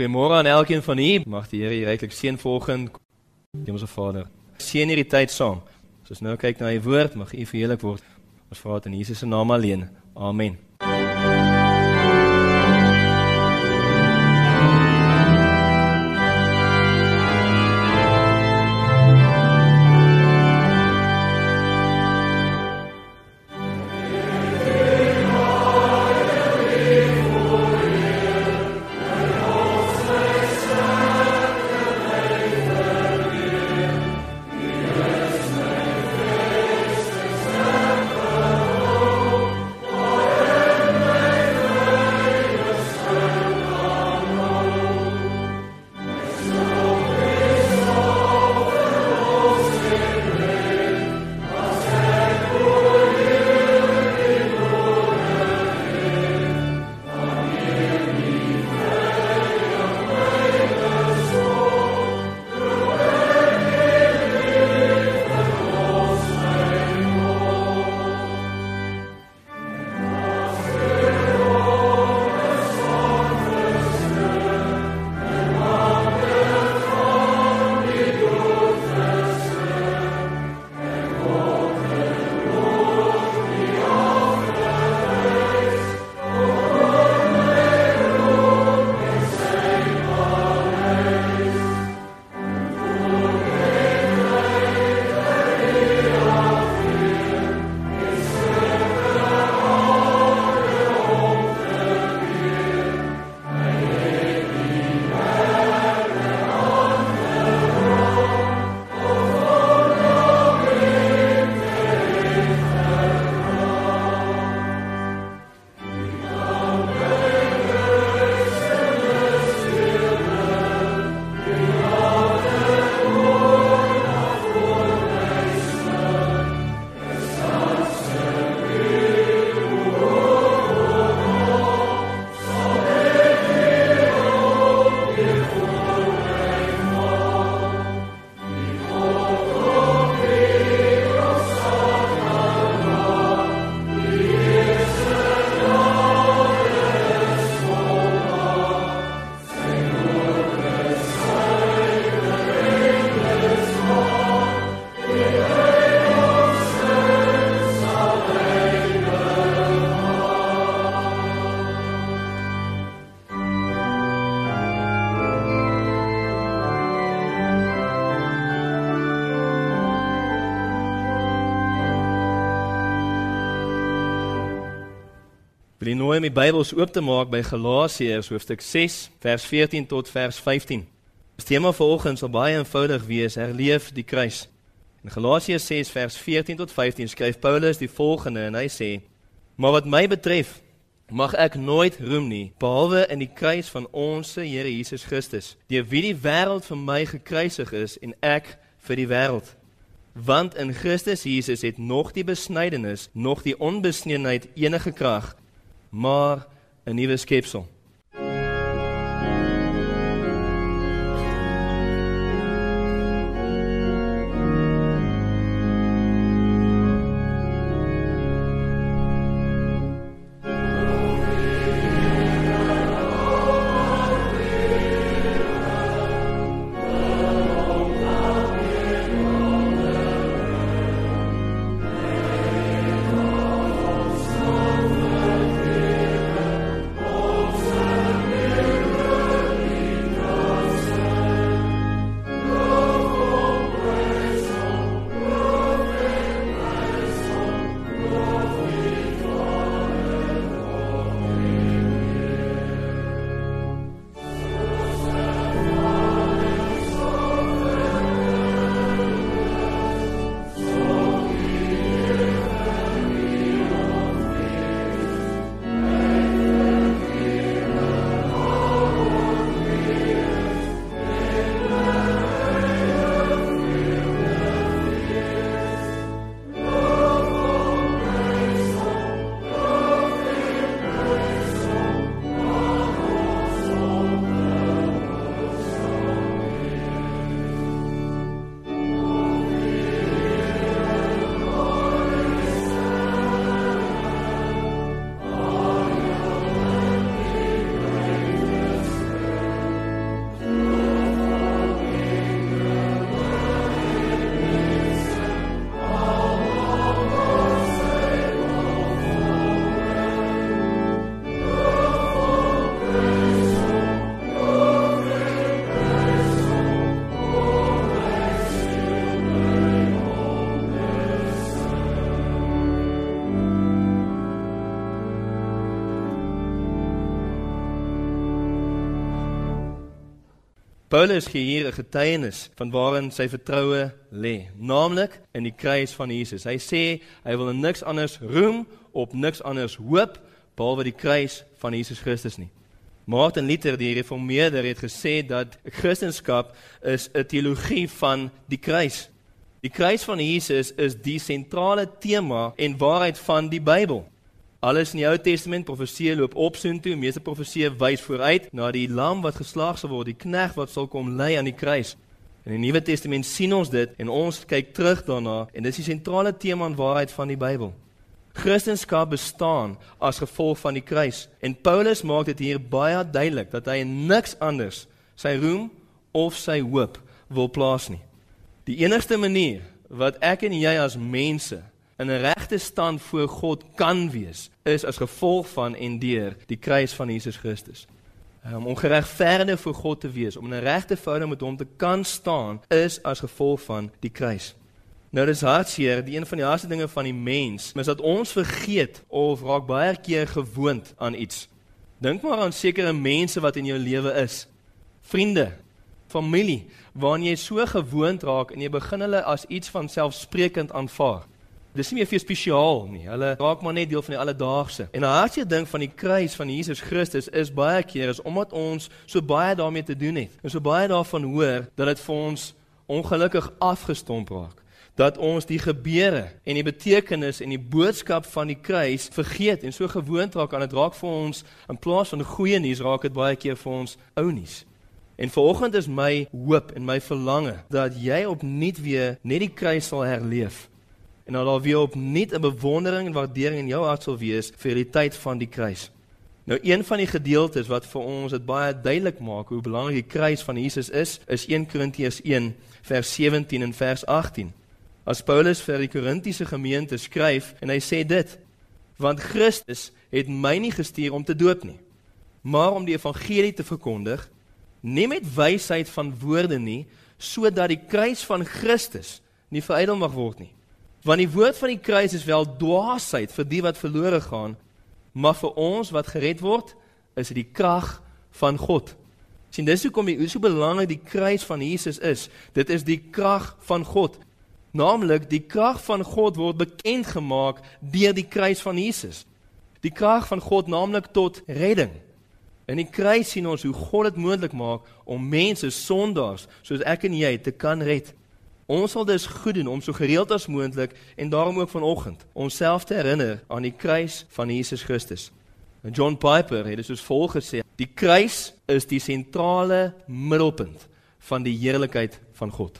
Goeiemôre aan elkeen van u. Mag die Here u ryklik seën volgens Hemelse Vader. Seën hierdie tyd saam. As ons nou kyk na u woord, mag u verheerlik word. Ons vra dit in Jesus se naam alleen. Amen. Wil jy om die Bybels oop te maak by Galasiërs hoofstuk 6 vers 14 tot vers 15. Die tema vanoggend sal baie eenvoudig wees: herleef die kruis. In Galasiërs 6 vers 14 tot 15 skryf Paulus die volgende en hy sê: "Maar wat my betref, mag ek nooit roem nie behalwe in die kruis van ons Here Jesus Christus, deur wie die wêreld vir my gekruisig is en ek vir die wêreld." Want in Christus Jesus het nog die besnydenis, nog die onbesneenheid enige krag maar 'n nuwe skepsel. Paulus gee hier 'n getuienis van waarin sy vertroue lê, naamlik in die kruis van Jesus. Hy sê hy wil niks anders roem op niks anders hoop behalwe die kruis van Jesus Christus nie. Martin Luther die reformeerder het gesê dat Christendom is 'n teologie van die kruis. Die kruis van Jesus is die sentrale tema en waarheid van die Bybel. Alles in die Ou Testament profeseë loop op soontoe, meeste profeseë wys vooruit na die lam wat geslag sal word, die knegg wat sal kom lê aan die kruis. In die Nuwe Testament sien ons dit en ons kyk terug daarna en dis die sentrale tema en waarheid van die Bybel. Christendom bestaan as gevolg van die kruis en Paulus maak dit hier baie duidelik dat hy niks anders sy roem of sy hoop wil plaas nie. Die enigste manier wat ek en jy as mense in 'n regte stand voor God kan wees, is as gevolg van en deur die kruis van Jesus Christus. Um, om geregverdig voor God te wees, om in 'n regte verhouding met hom te kan staan, is as gevolg van die kruis. Nou dis hartseer, die een van die hardste dinge van die mens, is dat ons vergeet of raak baie keer gewoond aan iets. Dink maar aan sekere mense wat in jou lewe is. Vriende, familie, waaraan jy so gewoond raak en jy begin hulle as iets van selfsprekend aanvaar. Dis nie meer vir spesiaal nie. Hulle raak maar net deel van die alledaagse. En 'n hartjie ding van die kruis van Jesus Christus is baie keer is omdat ons so baie daarmee te doen het. En so baie daarvan hoor dat dit vir ons ongelukkig afgestomp raak. Dat ons die gebeure en die betekenis en die boodskap van die kruis vergeet en so gewoond raak aan dit raak vir ons in plaas van goeie nuus raak dit baie keer vir ons ou nuus. En vanoggend is my hoop en my verlange dat jy opnuut weer net die kruis sal herleef en dat daar weer opnuut 'n bewondering en waardering in jou hart sal wees vir die tyd van die kruis. Nou een van die gedeeltes wat vir ons dit baie duidelik maak hoe belangrik die kruis van Jesus is, is 1 Korintiërs 1 vers 17 en vers 18. As Paulus vir die Korintiese gemeente skryf en hy sê dit: Want Christus het my nie gestuur om te doop nie, maar om die evangelie te verkondig, nie met wysheid van woorde nie, sodat die kruis van Christus nie verydel mag word nie. Want die woord van die kruis is wel dwaasheid vir die wat verlore gaan, maar vir ons wat gered word, is dit die krag van God. Sien, dis hoekom dit so belangrik die kruis van Jesus is. Dit is die krag van God. Naamlik die krag van God word bekend gemaak deur die kruis van Jesus. Die krag van God naamlik tot redding. In die kruis sien ons hoe God dit moontlik maak om mense sondaars soos ek en jy te kan red. Ons sal dus goed doen om so gereeld as moontlik en daarom ook vanoggend onsself te herinner aan die kruis van Jesus Christus. En John Piper het dit soos volg gesê: Die kruis is die sentrale middelpunt van die heerlikheid van God.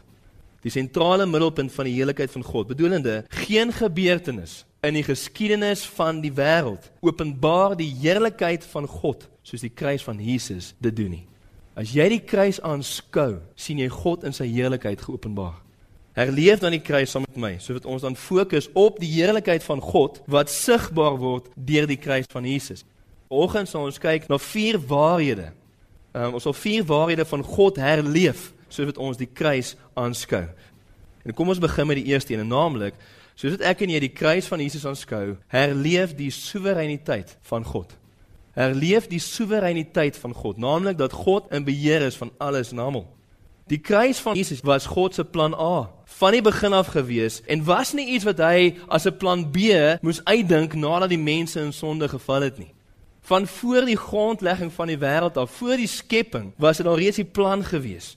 Die sentrale middelpunt van die heerlikheid van God, bedoelende geen gebeurtenis in die geskiedenis van die wêreld openbaar die heerlikheid van God soos die kruis van Jesus dit doen nie. As jy die kruis aanskou, sien jy God in sy heerlikheid geopenbaar. Herleef dan die kruis saam met my, sodat ons dan fokus op die heerlikheid van God wat sigbaar word deur die kruis van Jesus. Vanoggend sal ons kyk na vier waarhede. Um, ons sal vier waarhede van God herleef sodat ons die kruis aanskou. En kom ons begin met die eerste een, naamlik sodat ek en jy die kruis van Jesus aanskou, herleef die soewereiniteit van God. Herleef die soewereiniteit van God, naamlik dat God in beheer is van alles en almal. Die kruis van Jesus was God se plan A van die begin af gewees en was nie iets wat hy as 'n plan B moes uitdink nadat die mense in sonde geval het nie. Van voor die grondlegging van die wêreld af, voor die skepping, was dit al reeds die plan gewees.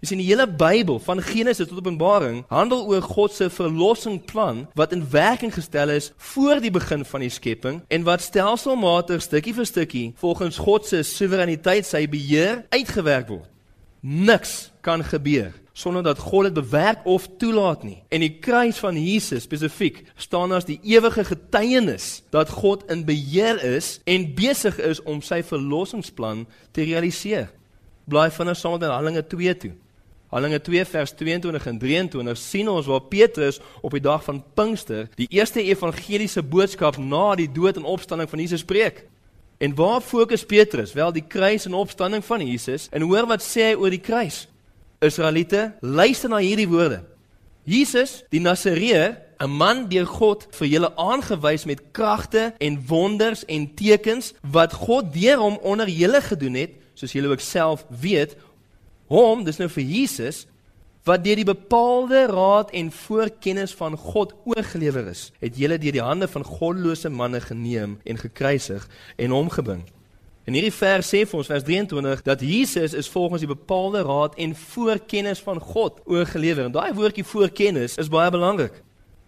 Jy sien die hele Bybel van Genesis tot Openbaring handel oor God se verlossingplan wat in werking gestel is voor die begin van die skepping en wat stelselmatig stukkie vir stukkie volgens God se soewereiniteit sy beheer uitgewerk word. Niks kan gebeur sonder dat God dit bewerk of toelaat nie. En die kruis van Jesus spesifiek staan as die ewige getuienis dat God in beheer is en besig is om sy verlossingsplan te realiseer. Blaai vinnig saam met Handelinge 2 toe. Handelinge 2 vers 22 en 23 sien ons waar Petrus op die dag van Pinkster die eerste evangeliese boodskap na die dood en opstanding van Jesus preek. En waar fokus Petrus? Wel die kruis en opstanding van Jesus. En hoor wat sê hy oor die kruis? Israeliete, luister na hierdie woorde. Jesus, die Nasareër, 'n man deur God vir julle aangewys met kragte en wonders en tekens wat God deur hom onder julle gedoen het, soos julle ook self weet, Hom, dis nou vir Jesus wat deur die bepaalde raad en voorkennis van God oorgelewer is, het julle deur die hande van goddelose manne geneem en gekruisig en hom gebring. In hierdie vers sê vir ons vers 23 dat Jesus is volgens die bepaalde raad en voorkennis van God oorgelewer. En daai woordjie voorkennis is baie belangrik.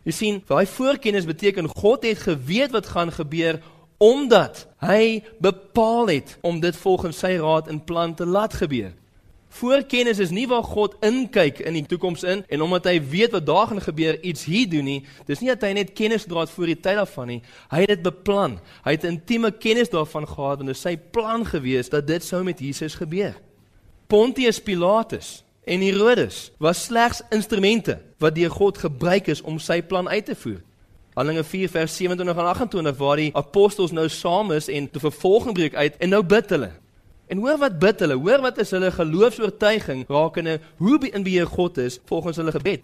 Jy sien, daai voorkennis beteken God het geweet wat gaan gebeur omdat hy bepaal het om dit volgens sy raad en plan te laat gebeur. Voorkennis is nie waar God inkyk in die toekoms in en omdat hy weet wat daar gaan gebeur iets hier doen nie. Dis nie dat hy net kennis dra voor die tyd daarvan nie. Hy het dit beplan. Hy het intieme kennis daarvan gehad en dit sy plan gewees dat dit sou met Jesus gebeur. Pontius Pilatus en Herodes was slegs instrumente wat deur God gebruik is om sy plan uit te voer. Handelinge 4 vers 27 en 28 waar die apostels nou saam is en te vervolging breek uit en nou bid hulle. En hoor wat bid hulle? Hoor wat is hulle geloofs-oortuiging rakende hoe in beheer God is volgens hulle gebed?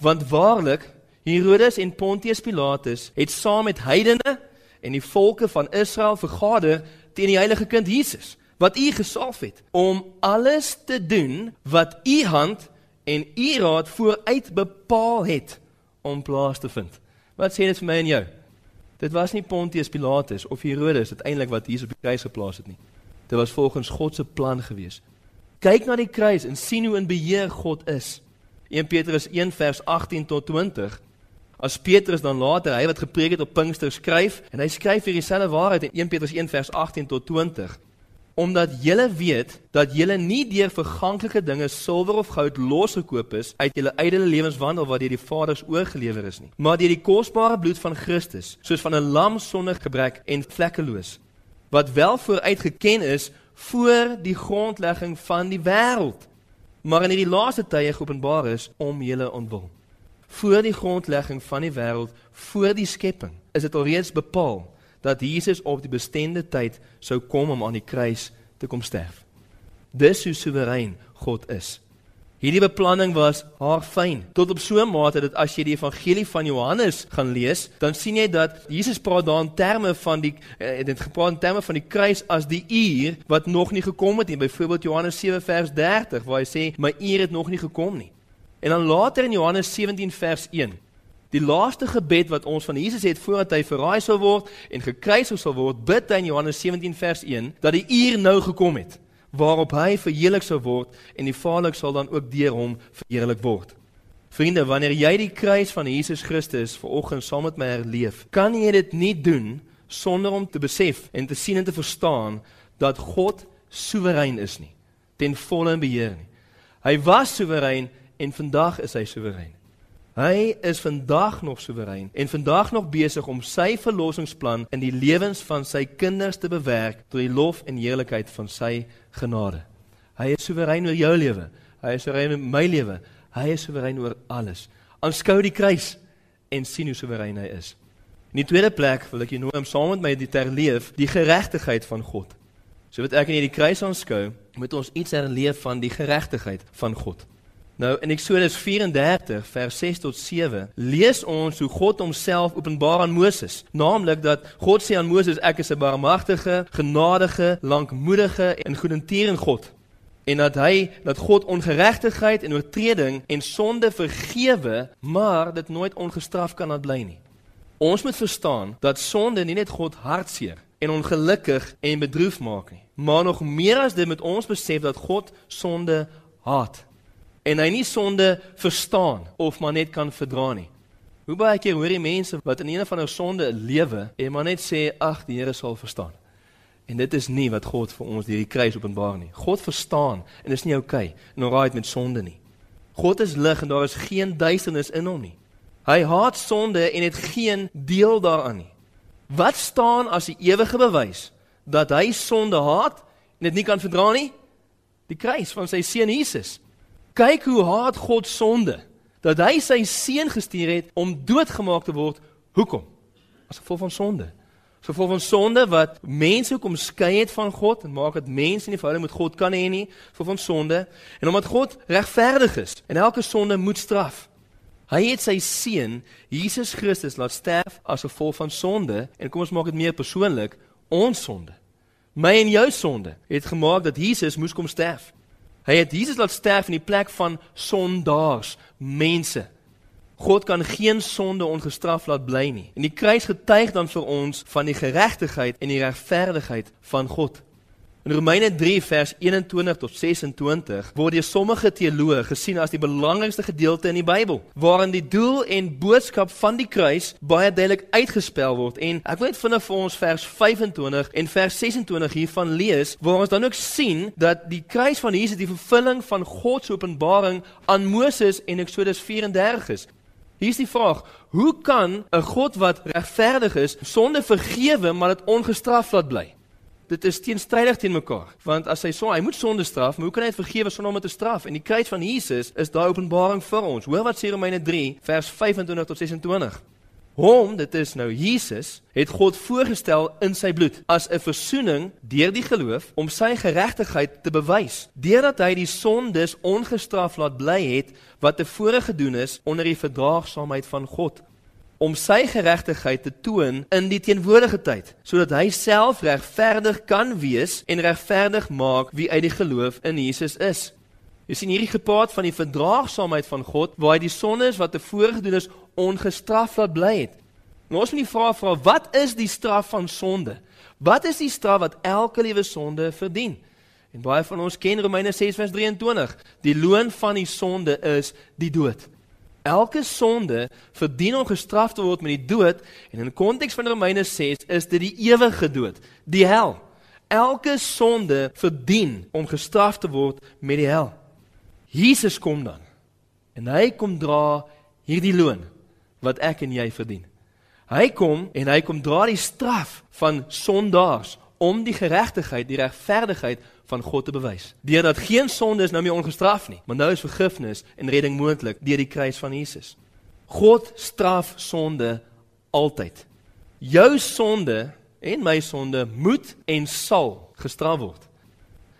Want waarlik Herodes en Pontius Pilatus het saam met heidene en die volke van Israel vergader teen die heilige kind Jesus wat u gesalf het om alles te doen wat u hand en u raad vooruit bepaal het om plaas te vind. Wat sê dit vir my en jou? Dit was nie Pontius Pilatus of Herodes uiteindelik wat Jesus op die kruis geplaas het nie. Dit was volgens God se plan gewees. Kyk na die kruis en sien hoe in beheer God is. 1 Petrus 1 vers 18 tot 20. As Petrus dan later, hy wat gepreek het op Pinkster skryf en hy skryf hier dieselfde waarheid in 1 Petrus 1 vers 18 tot 20 omdat julle weet dat julle nie deur verganklike dinge silwer of goud losgekoop is uit julle ydelle lewenswandel wat deur die Vaders oorgelewer is nie maar deur die kosbare bloed van Christus soos van 'n lam sonder gebrek en vlekkeloos wat wel vooruit geken is voor die grondlegging van die wêreld. Maar in hierdie laaste tye geopenbaar is om julle ontwil. Voor die grondlegging van die wêreld voor die skepping is dit alreeds bepaal dat Jesus op die bestemde tyd sou kom om aan die kruis te kom sterf. Dis hoe soewerein God is Hierdie beplanning was haar fyn tot op so 'n mate dat as jy die evangelie van Johannes gaan lees, dan sien jy dat Jesus praat daar in terme van die eh, dit gepraat in terme van die kruis as die uur wat nog nie gekom het nie. Byvoorbeeld Johannes 7 vers 30 waar hy sê my uur het nog nie gekom nie. En dan later in Johannes 17 vers 1 Die laaste gebed wat ons van Jesus het voordat hy verraai sou word en gekruisig sou word, bid hy in Johannes 17 vers 1 dat die uur nou gekom het waarop hy verheerlik sou word en die Vader sal dan ook deur hom verheerlik word. Vriende, wanneer jy die kruis van Jesus Christus vanoggend saam met my herleef, kan jy dit nie doen sonder om te besef en te sien en te verstaan dat God soewerein is nie, ten volle in beheer nie. Hy was soewerein en vandag is hy soewerein. Hy is vandag nog soewerein en vandag nog besig om sy verlossingsplan in die lewens van sy kinders te bewerk tot die lof en heerlikheid van sy genade. Hy is soewerein oor jou lewe. Hy is soewerein oor my lewe. Hy is soewerein oor alles. Aanskou die kruis en sien hoe soewerein hy is. In die tweede plek wil ek jou nooi om saam met my dit te herleef, die geregtigheid van God. So wat ek in hierdie kruis aanskou, moet ons iets herleef van die geregtigheid van God. Nou in Eksodus 34 vers 6 tot 7 lees ons hoe God homself openbaar aan Moses, naamlik dat God sê aan Moses ek is 'n barmhartige, genadige, lankmoedige en goedertierende God. En dat hy dat God ongeregtigheid en oortreding en sonde vergewe, maar dit nooit ongestraf kan laat bly nie. Ons moet verstaan dat sonde nie net God hartseer en ongelukkig en bedroef maak nie, maar nog meer as dit met ons besef dat God sonde haat en hy nie sonde verstaan of maar net kan verdra nie. Hoe baie keer hoor jy mense wat in een van hulle sonde lewe en maar net sê ag die Here sal verstaan. En dit is nie wat God vir ons deur die kruis openbaar nie. God verstaan en is nie oukei okay, en alraai met sonde nie. God is lig en daar is geen duisternis in hom nie. Hy haat sonde en het geen deel daaraan nie. Wat staan as die ewige bewys dat hy sonde haat en dit nie kan verdra nie? Die kruis van sy seun Jesus. Kyk hoe haat God sonde dat hy sy seun gestuur het om doodgemaak te word. Hoekom? As gevolg van sonde. As gevolg van sonde wat mense kom skei het van God en maak dat mense nie verhouding met God kan hê nie, gevolg van sonde en omdat God regverdig is en elke sonde moet straf. Hy het sy seun Jesus Christus laat sterf as gevolg van sonde en kom ons maak dit meer persoonlik, ons sonde. My en jou sonde het gemaak dat Jesus moes kom sterf. Hy het Jesus laat sterf in die plek van sondaars, mense. God kan geen sonde ongestraf laat bly nie. En die kruis getuig dan vir ons van die geregtigheid en die regverdigheid van God. In Romeine 3 vers 21 tot 26 word deur sommige teoloë gesien as die belangrikste gedeelte in die Bybel, waarin die doel en boodskap van die kruis baie duidelik uitgespel word. En ek wil net vinnig vir ons vers 25 en vers 26 hiervan lees, waar ons dan ook sien dat die kruis van Jesus die vervulling van God se openbaring aan Moses en Eksodus 34 is. Hier is die vraag: Hoe kan 'n God wat regverdig is, sonde vergewe maar dit ongestraf laat bly? Dit is teenstrydig teen mekaar, want as hy so, hy moet sonde straf, maar hoe kan hy dit vergewe sonder om dit te straf? En die kruis van Jesus is daai openbaring vir ons. Hoor wat sê Romeine 3 vers 25 tot 26. Hom, dit is nou Jesus, het God voorgestel in sy bloed as 'n verzoening deur die geloof om sy geregtigheid te bewys, deurdat hy die sondes ongestraf laat bly het wat tevore gedoen is onder die verdraagsaamheid van God om sy geregtigheid te toon in die teenwoordige tyd, sodat hy self regverdig kan wees en regverdig maak wie uit die geloof in Jesus is. Jy sien hierdie gepaard van die verdraagsaamheid van God waar hy die sondes wat tevore gedoen is ongestraf laat bly het. Nou ons moet die vraag vra, wat is die straf van sonde? Wat is die straf wat elke liewe sonde verdien? En baie van ons ken Romeine 6 vers 23. Die loon van die sonde is die dood. Elke sonde verdien om gestraf te word met die dood en in die konteks van Romeine 6 is dit die ewige dood, die hel. Elke sonde verdien om gestraf te word met die hel. Jesus kom dan. En hy kom dra hierdie loon wat ek en jy verdien. Hy kom en hy kom dra die straf van sondaars om die geregtigheid, die regverdigheid van God te bewys. Deurdat geen sonde is nou meer ongestraf nie, maar nou is vergifnis en redding moontlik deur die kruis van Jesus. God straf sonde altyd. Jou sonde en my sonde moet en sal gestraf word.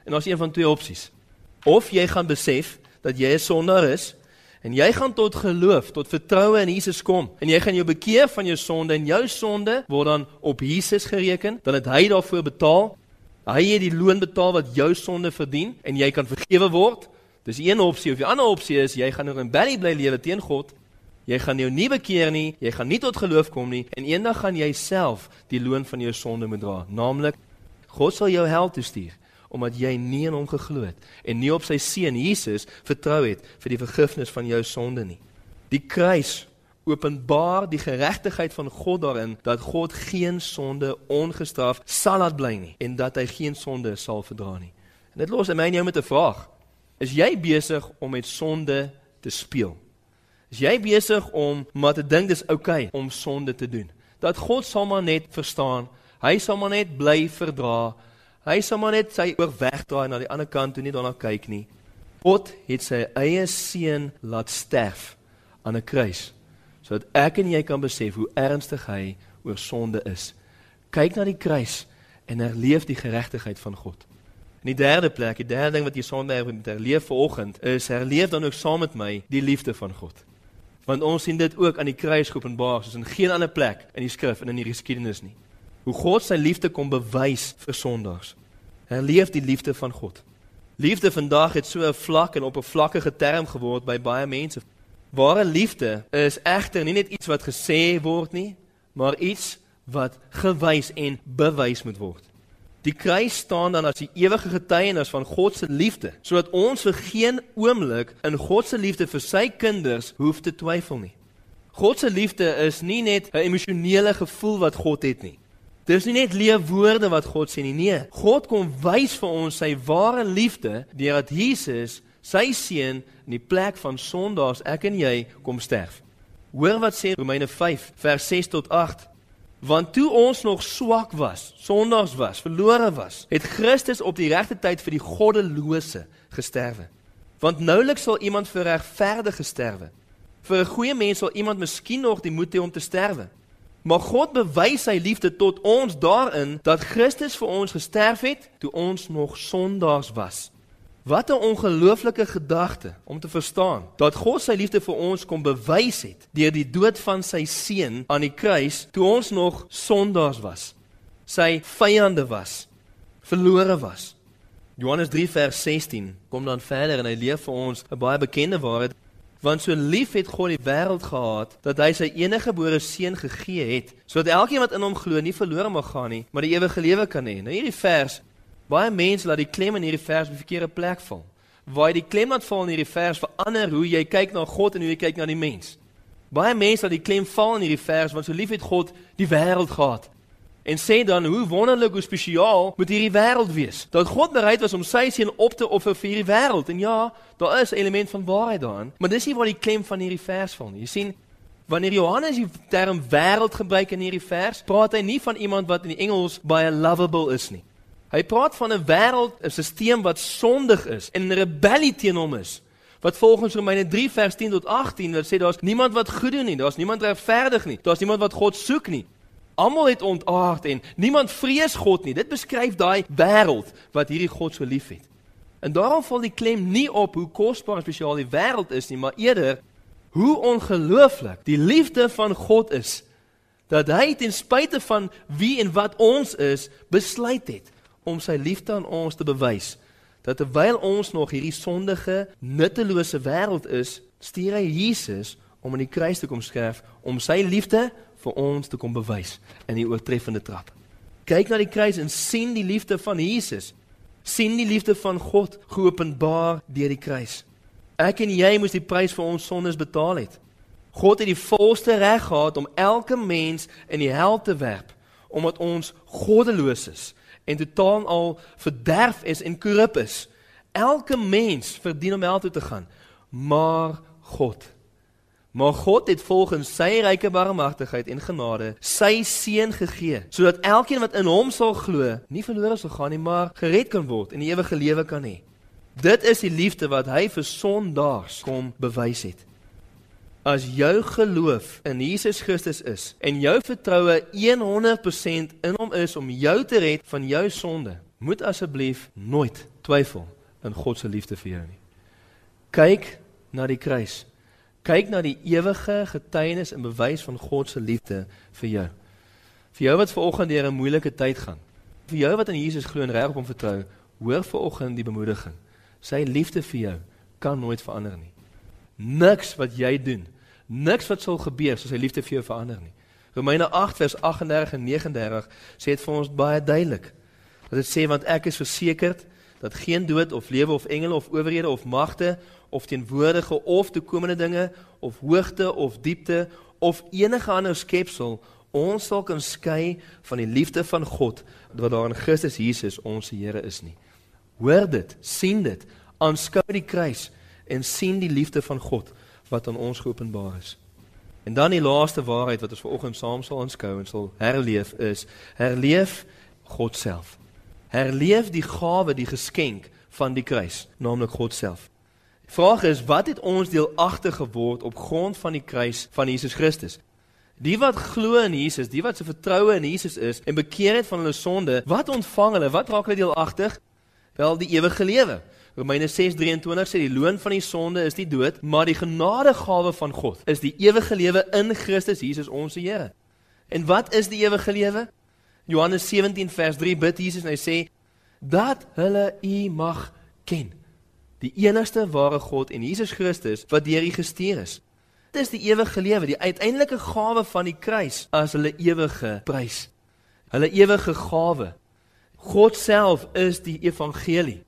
En daar's een van twee opsies. Of jy gaan besef dat jy 'n sondaar is en jy gaan tot geloof, tot vertroue in Jesus kom en jy gaan jou bekeer van jou sonde en jou sonde word dan op Jesus gereken, dan het hy daarvoor betaal. Hy het die loon betaal wat jou sonde verdien en jy kan vergewe word. Dis een opsie of die ander opsie is jy gaan nou in belly bly lewe teen God. Jy gaan jou nie bekeer nie, jy gaan nie tot geloof kom nie en eendag gaan jy self die loon van jou sonde moet dra, naamlik God sal jou hel toe stuur omdat jy nie in hom geglo het en nie op sy seun Jesus vertrou het vir die vergifnis van jou sonde nie. Die kruis openbaar die geregtigheid van God daarin dat God geen sonde ongestraf sal laat bly nie en dat hy geen sonde sal verdra nie. En dit los my en jou met 'n vraag. Is jy besig om met sonde te speel? Is jy besig om maar te dink dis oukei okay om sonde te doen? Dat God sal maar net verstaan, hy sal maar net bly verdra Hy sal maar net sy oog wegdraai na die ander kant toe nie daarna kyk nie. God het sy eie seun laat sterf aan 'n kruis sodat ek en jy kan besef hoe ernstig hy oor sonde is. Kyk na die kruis en herleef die geregtigheid van God. In die derde plek, die derde ding wat jy sonde moet herleef vanoggend is herleef dan ook saam met my die liefde van God. Want ons sien dit ook aan die kruis geopenbaar soos in geen ander plek in die skrif en in die geskiedenis nie hoe God sy liefde kom bewys vir sondaars. Hy leef die liefde van God. Liefde vandag het so 'n vlak en op 'n vlakkige term geword by baie mense. Ware liefde is egter nie net iets wat gesê word nie, maar iets wat gewys en bewys moet word. Die kruis staan dan as die ewige getuienis van God se liefde, sodat ons vir geen oomblik in God se liefde vir sy kinders hoef te twyfel nie. God se liefde is nie net 'n emosionele gevoel wat God het nie. Dis nie net leë woorde wat God sê nie. Nee, God kom wys vir ons sy ware liefde deurdat Jesus, sy seun, in die plek van sondaars, ek en jy, kom sterf. Hoor wat sê Romeine 5 vers 6 tot 8. Want toe ons nog swak was, sondaars was, verlore was, het Christus op die regte tyd vir die goddelose gesterwe. Want nouliks sal iemand vir regverdige sterwe. Vir 'n goeie mens sal iemand miskien nog die moed hê om te sterwe. Maar God bewys sy liefde tot ons daarin dat Christus vir ons gesterf het toe ons nog sondaars was. Wat 'n ongelooflike gedagte om te verstaan dat God sy liefde vir ons kom bewys het deur die dood van sy seun aan die kruis toe ons nog sondaars was. Sy vyande was, verlore was. Johannes 3 vers 16 kom dan verder en hy leer vir ons 'n baie bekende waarheid. Want so lief het God die wêreld gehad dat hy sy eniggebore seun gegee het, sodat elkeen wat in hom glo nie verlore mag gaan nie, maar die ewige lewe kan hê. Nou hierdie vers, baie mense laat die klem in hierdie vers op die verkeerde plek val. Waar jy die klem laat val in hierdie vers verander hoe jy kyk na God en hoe jy kyk na die mens. Baie mense laat die klem val in hierdie vers want so lief het God die wêreld gehad en sê dan hoe wonderlik hoe spesiaal moet hierdie wêreld wees. Dat God bereid was om sy seun op te offer vir hierdie wêreld. En ja, daar is 'n element van waarheid daarin, maar dis nie waar die klem van hierdie vers val nie. Jy sien, wanneer Johannes die term wêreld gebruik in hierdie vers, praat hy nie van iemand wat in die Engels baie lovable is nie. Hy praat van 'n wêreld, 'n stelsel wat sondig is en rebellie teen hom is. Wat volgens Romeine 3 vers 10 tot 18 wat sê daar's niemand wat goed doen nie, daar's niemand regverdig nie, daar's niemand wat God soek nie. Almal het ontaard en niemand vrees God nie. Dit beskryf daai wêreld wat hierdie God so liefhet. En daarom val die klem nie op hoe kosbaar en spesiaal die wêreld is nie, maar eerder hoe ongelooflik die liefde van God is dat hy ten spyte van wie en wat ons is, besluit het om sy liefde aan ons te bewys. Dat terwyl ons nog hierdie sondige, nuttelose wêreld is, stuur hy Jesus om aan die kruis te kom sterf om sy liefde vir ons te kom bewys in die oortreffende trap. Kyk na die kruis en sien die liefde van Jesus. sien die liefde van God geopenbaar deur die kruis. Ek en jy moes die prys vir ons sondes betaal het. God het die volste reg gehad om elke mens in die hel te werp omdat ons goddeloos is en totaal al verderf is en korrup is. Elke mens verdien om hel toe te gaan, maar God Maar God het volgens sy ryke barmhartigheid en genade sy seun gegee sodat elkeen wat in hom sal glo, nie verlore sal gaan nie, maar gered kan word en die ewige lewe kan hê. Dit is die liefde wat hy vir sondaars kom bewys het. As jou geloof in Jesus Christus is en jou vertroue 100% in hom is om jou te red van jou sonde, moet asseblief nooit twyfel in God se liefde vir jou nie. Kyk na die kruis kyk na die ewige getuienis en bewys van God se liefde vir jou. Vir jou wat ver oggend deur 'n moeilike tyd gaan. Vir jou wat aan Jesus glo en reg op hom vertrou, hoor ver oggend die bemoediging. Sy liefde vir jou kan nooit verander nie. Niks wat jy doen, niks wat sal gebeur soos sy liefde vir jou verander nie. Romeine 8 vers 38 en 39 sê dit vir ons baie duidelik. Dat dit sê want ek is versekerd dat geen dood of lewe of engele of owerhede of magte of teenwoordige of toekomende dinge of hoogte of diepte of enige ander skepsel ons sal kan skei van die liefde van God wat daar in Christus Jesus ons Here is nie. Hoor dit, sien dit, aanskou die kruis en sien die liefde van God wat aan ons geopenbaar is. En dan die laaste waarheid wat ons vanoggend saam sal aanskou en sal herleef is herleef God self. Herleef die gawe, die geskenk van die kruis, naamlik God self. Vraag is wat het ons deelagtig geword op grond van die kruis van Jesus Christus? Die wat glo in Jesus, die wat se vertroue in Jesus is en bekeer het van hulle sonde, wat ontvang hulle? Wat raak hulle deelagtig? Wel die ewige lewe. Romeine 6:23 sê die loon van die sonde is die dood, maar die genadegawe van God is die ewige lewe in Christus Jesus ons Here. En wat is die ewige lewe? Johannes 17 vers 3 bid Jesus en hy sê dat hulle U mag ken die enigste ware God en Jesus Christus wat deur U gestuur is. Dit is die ewige lewe, die uiteindelike gawe van die kruis as hulle ewige prys. Hulle ewige gawe. God self is die evangelie.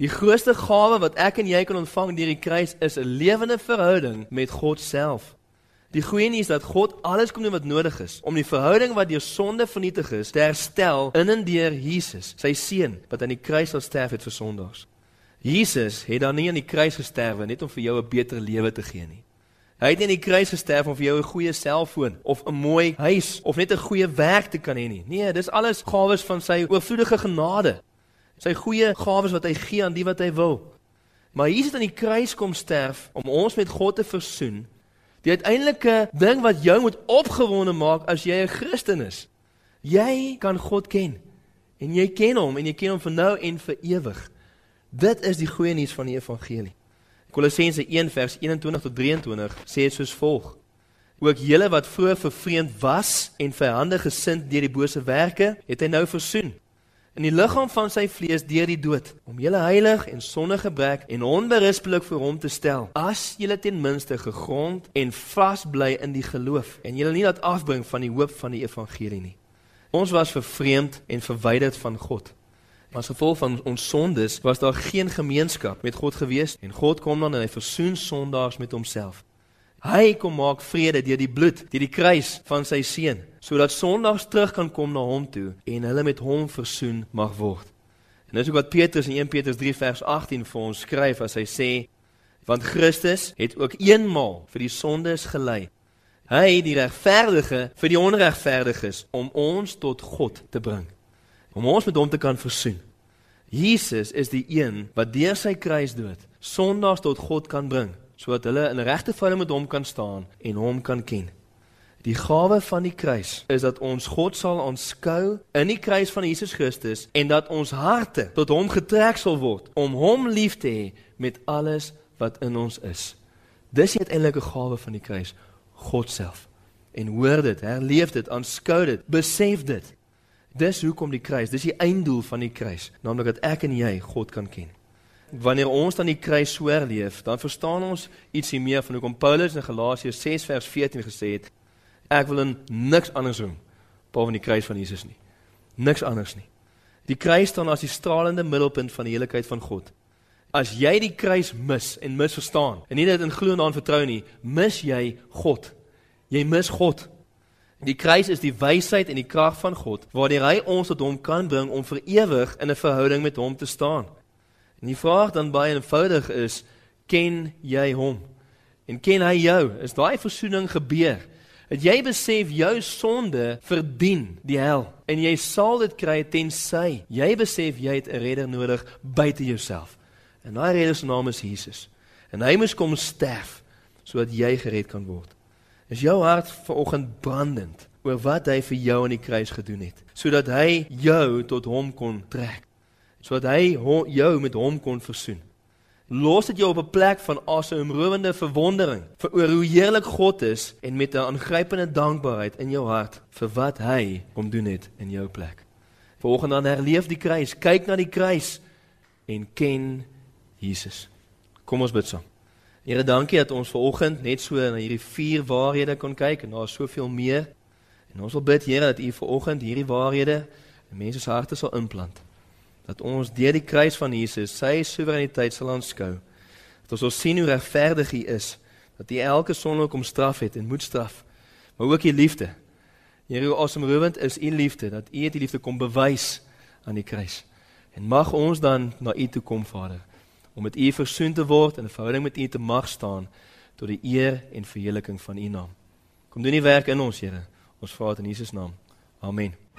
Die grootste gawe wat ek en jy kan ontvang deur die kruis is 'n lewende verhouding met God self. Die goeie nuus is dat God alles kom doen wat nodig is om die verhouding wat deur sonde vernietig is te herstel in en deur Jesus, sy seun wat aan die kruis sal sterf het vir sondaars. Jesus het dan nie aan die kruis gesterwe net om vir jou 'n beter lewe te gee nie. Hy het nie aan die kruis gesterf om vir jou 'n goeie selfoon of 'n mooi huis of net 'n goeie werk te kan hê nie. Nee, dis alles gawes van sy oorvloedige genade. Sy goeie gawes wat hy gee aan die wat hy wil. Maar Jesus het aan die kruis kom sterf om ons met God te versoen. Die uiteindelike ding wat jou moet opgewonde maak as jy 'n Christen is. Jy kan God ken. En jy ken hom en jy ken hom vir nou en vir ewig. Dit is die goeie nuus van die evangelie. Kolossense 1 vers 21 tot 23 sê dit soos volg: Ook julle wat vroeër vervreemd was en vyandig gesind deur die bose werke, het hy nou versoen. In die liggaam van sy vlees deur die dood om julle heilig en sonder gebrek en onberispelik voor hom te stel. As julle ten minste gegrond en vas bly in die geloof en julle nie laat afbring van die hoop van die evangelie nie. Ons was vervreemd en verwyderd van God. As gevolg van ons sondes was daar geen gemeenskap met God gewees en God kom dan en hy versoen sondaars met homself. Hy kom maak vrede deur die bloed, deur die kruis van sy seun, sodat sondaars terug kan kom na hom toe en hulle met hom versoen mag word. En dis ook wat Petrus in 1 Petrus 3 vers 18 vir ons skryf as hy sê want Christus het ook eenmaal vir die sondes gelei. Hy die regverdige vir die onregverdiges om ons tot God te bring om ons met hom te kan versoen. Jesus is die een wat deur sy kruisdood sondaars tot God kan bring, sodat hulle in regte verhouding met hom kan staan en hom kan ken. Die gawe van die kruis is dat ons God sal aanskou in die kruis van Jesus Christus en dat ons harte tot hom getrek sal word om hom lief te hê met alles wat in ons is. Dis die uiteindelike gawe van die kruis, God self. En hoor dit, herleef dit, aanskou dit, besef dit Dis hoekom die kruis, dis die einddoel van die kruis, naamlik dat ek en jy God kan ken. Wanneer ons dan die kruis so erleef, dan verstaan ons ietsie meer van hoekom Paulus in Galasiërs 6 vers 14 gesê het, ek wil in niks anders doen behalwe die kruis van Jesus nie. Niks anders nie. Die kruis staan as die stralende middelpunt van die heiligheid van God. As jy die kruis mis en misverstaan en nie dit in glo en aan vertrou nie, mis jy God. Jy mis God. Die kruis is die wysheid en die krag van God waardeur hy ons tot hom kan bring om vir ewig in 'n verhouding met hom te staan. En die vraag dan baie eenvoudig is, ken jy hom? En ken hy jou? Is daai versoening gebeur? Het jy besef jou sonde verdien die hel en jy sal dit kry tensy jy besef jy het 'n redder nodig buite jouself. En daai redder se naam is Jesus. En hy moes kom sterf sodat jy gered kan word. Is jou hart vanoggend brandend oor wat hy vir jou aan die kruis gedoen het, sodat hy jou tot hom kon trek, sodat hy jou met hom kon versoen. Los dit jou op 'n plek van asemrowende verwondering vir oor hoe heerlik God is en met 'n aangrypende dankbaarheid in jou hart vir wat hy kom doen het in jou plek. Vanoggend dan herleef die kruis, kyk na die kruis en ken Jesus. Kom ons bid saam. Here, dankie dat ons ver oggend net so na hierdie vier waarhede kon kyk en daar is soveel meer. En ons wil bid, Here, dat U ver oggend hierdie waarhede in mense se harte sal implant. Dat ons deur die kruis van Jesus sy soewereiniteit sal aanskou. Dat ons sal sien hoe regverdig U is, dat U elke sonde kom straf het en moet straf, maar ook U liefde. Here, hoe asemrowend is U liefde dat U dit liefde kom bewys aan die kruis. En mag ons dan na U toe kom, Vader om met U versoen te word en 'n verhouding met U te mag staan tot die eer en verheerliking van U naam. Kom doen U werk in ons, Here. Ons vra dit in Jesus naam. Amen.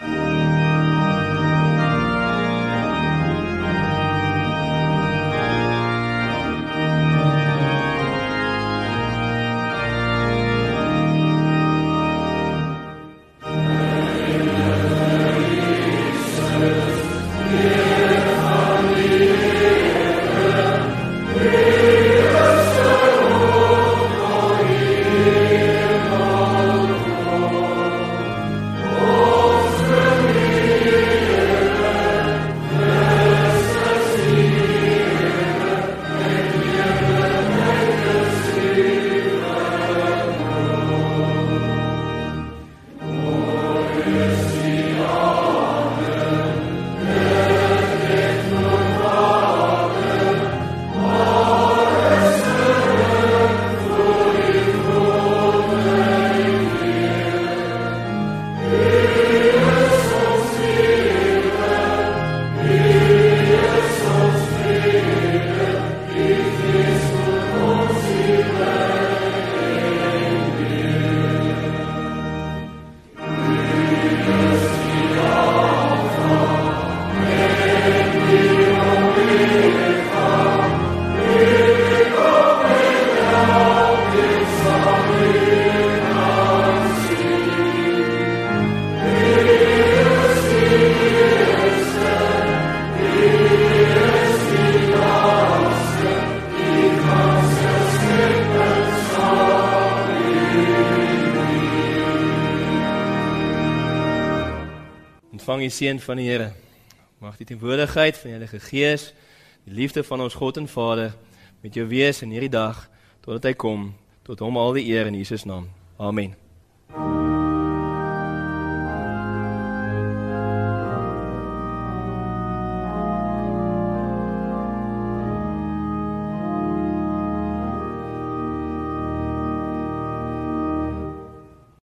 Die seën van die Here. Mag die teenwoordigheid van die Heilige Gees, die liefde van ons God en Vader met jou wees in hierdie dag totdat hy kom. Tot hom al die eer in Jesus naam. Amen.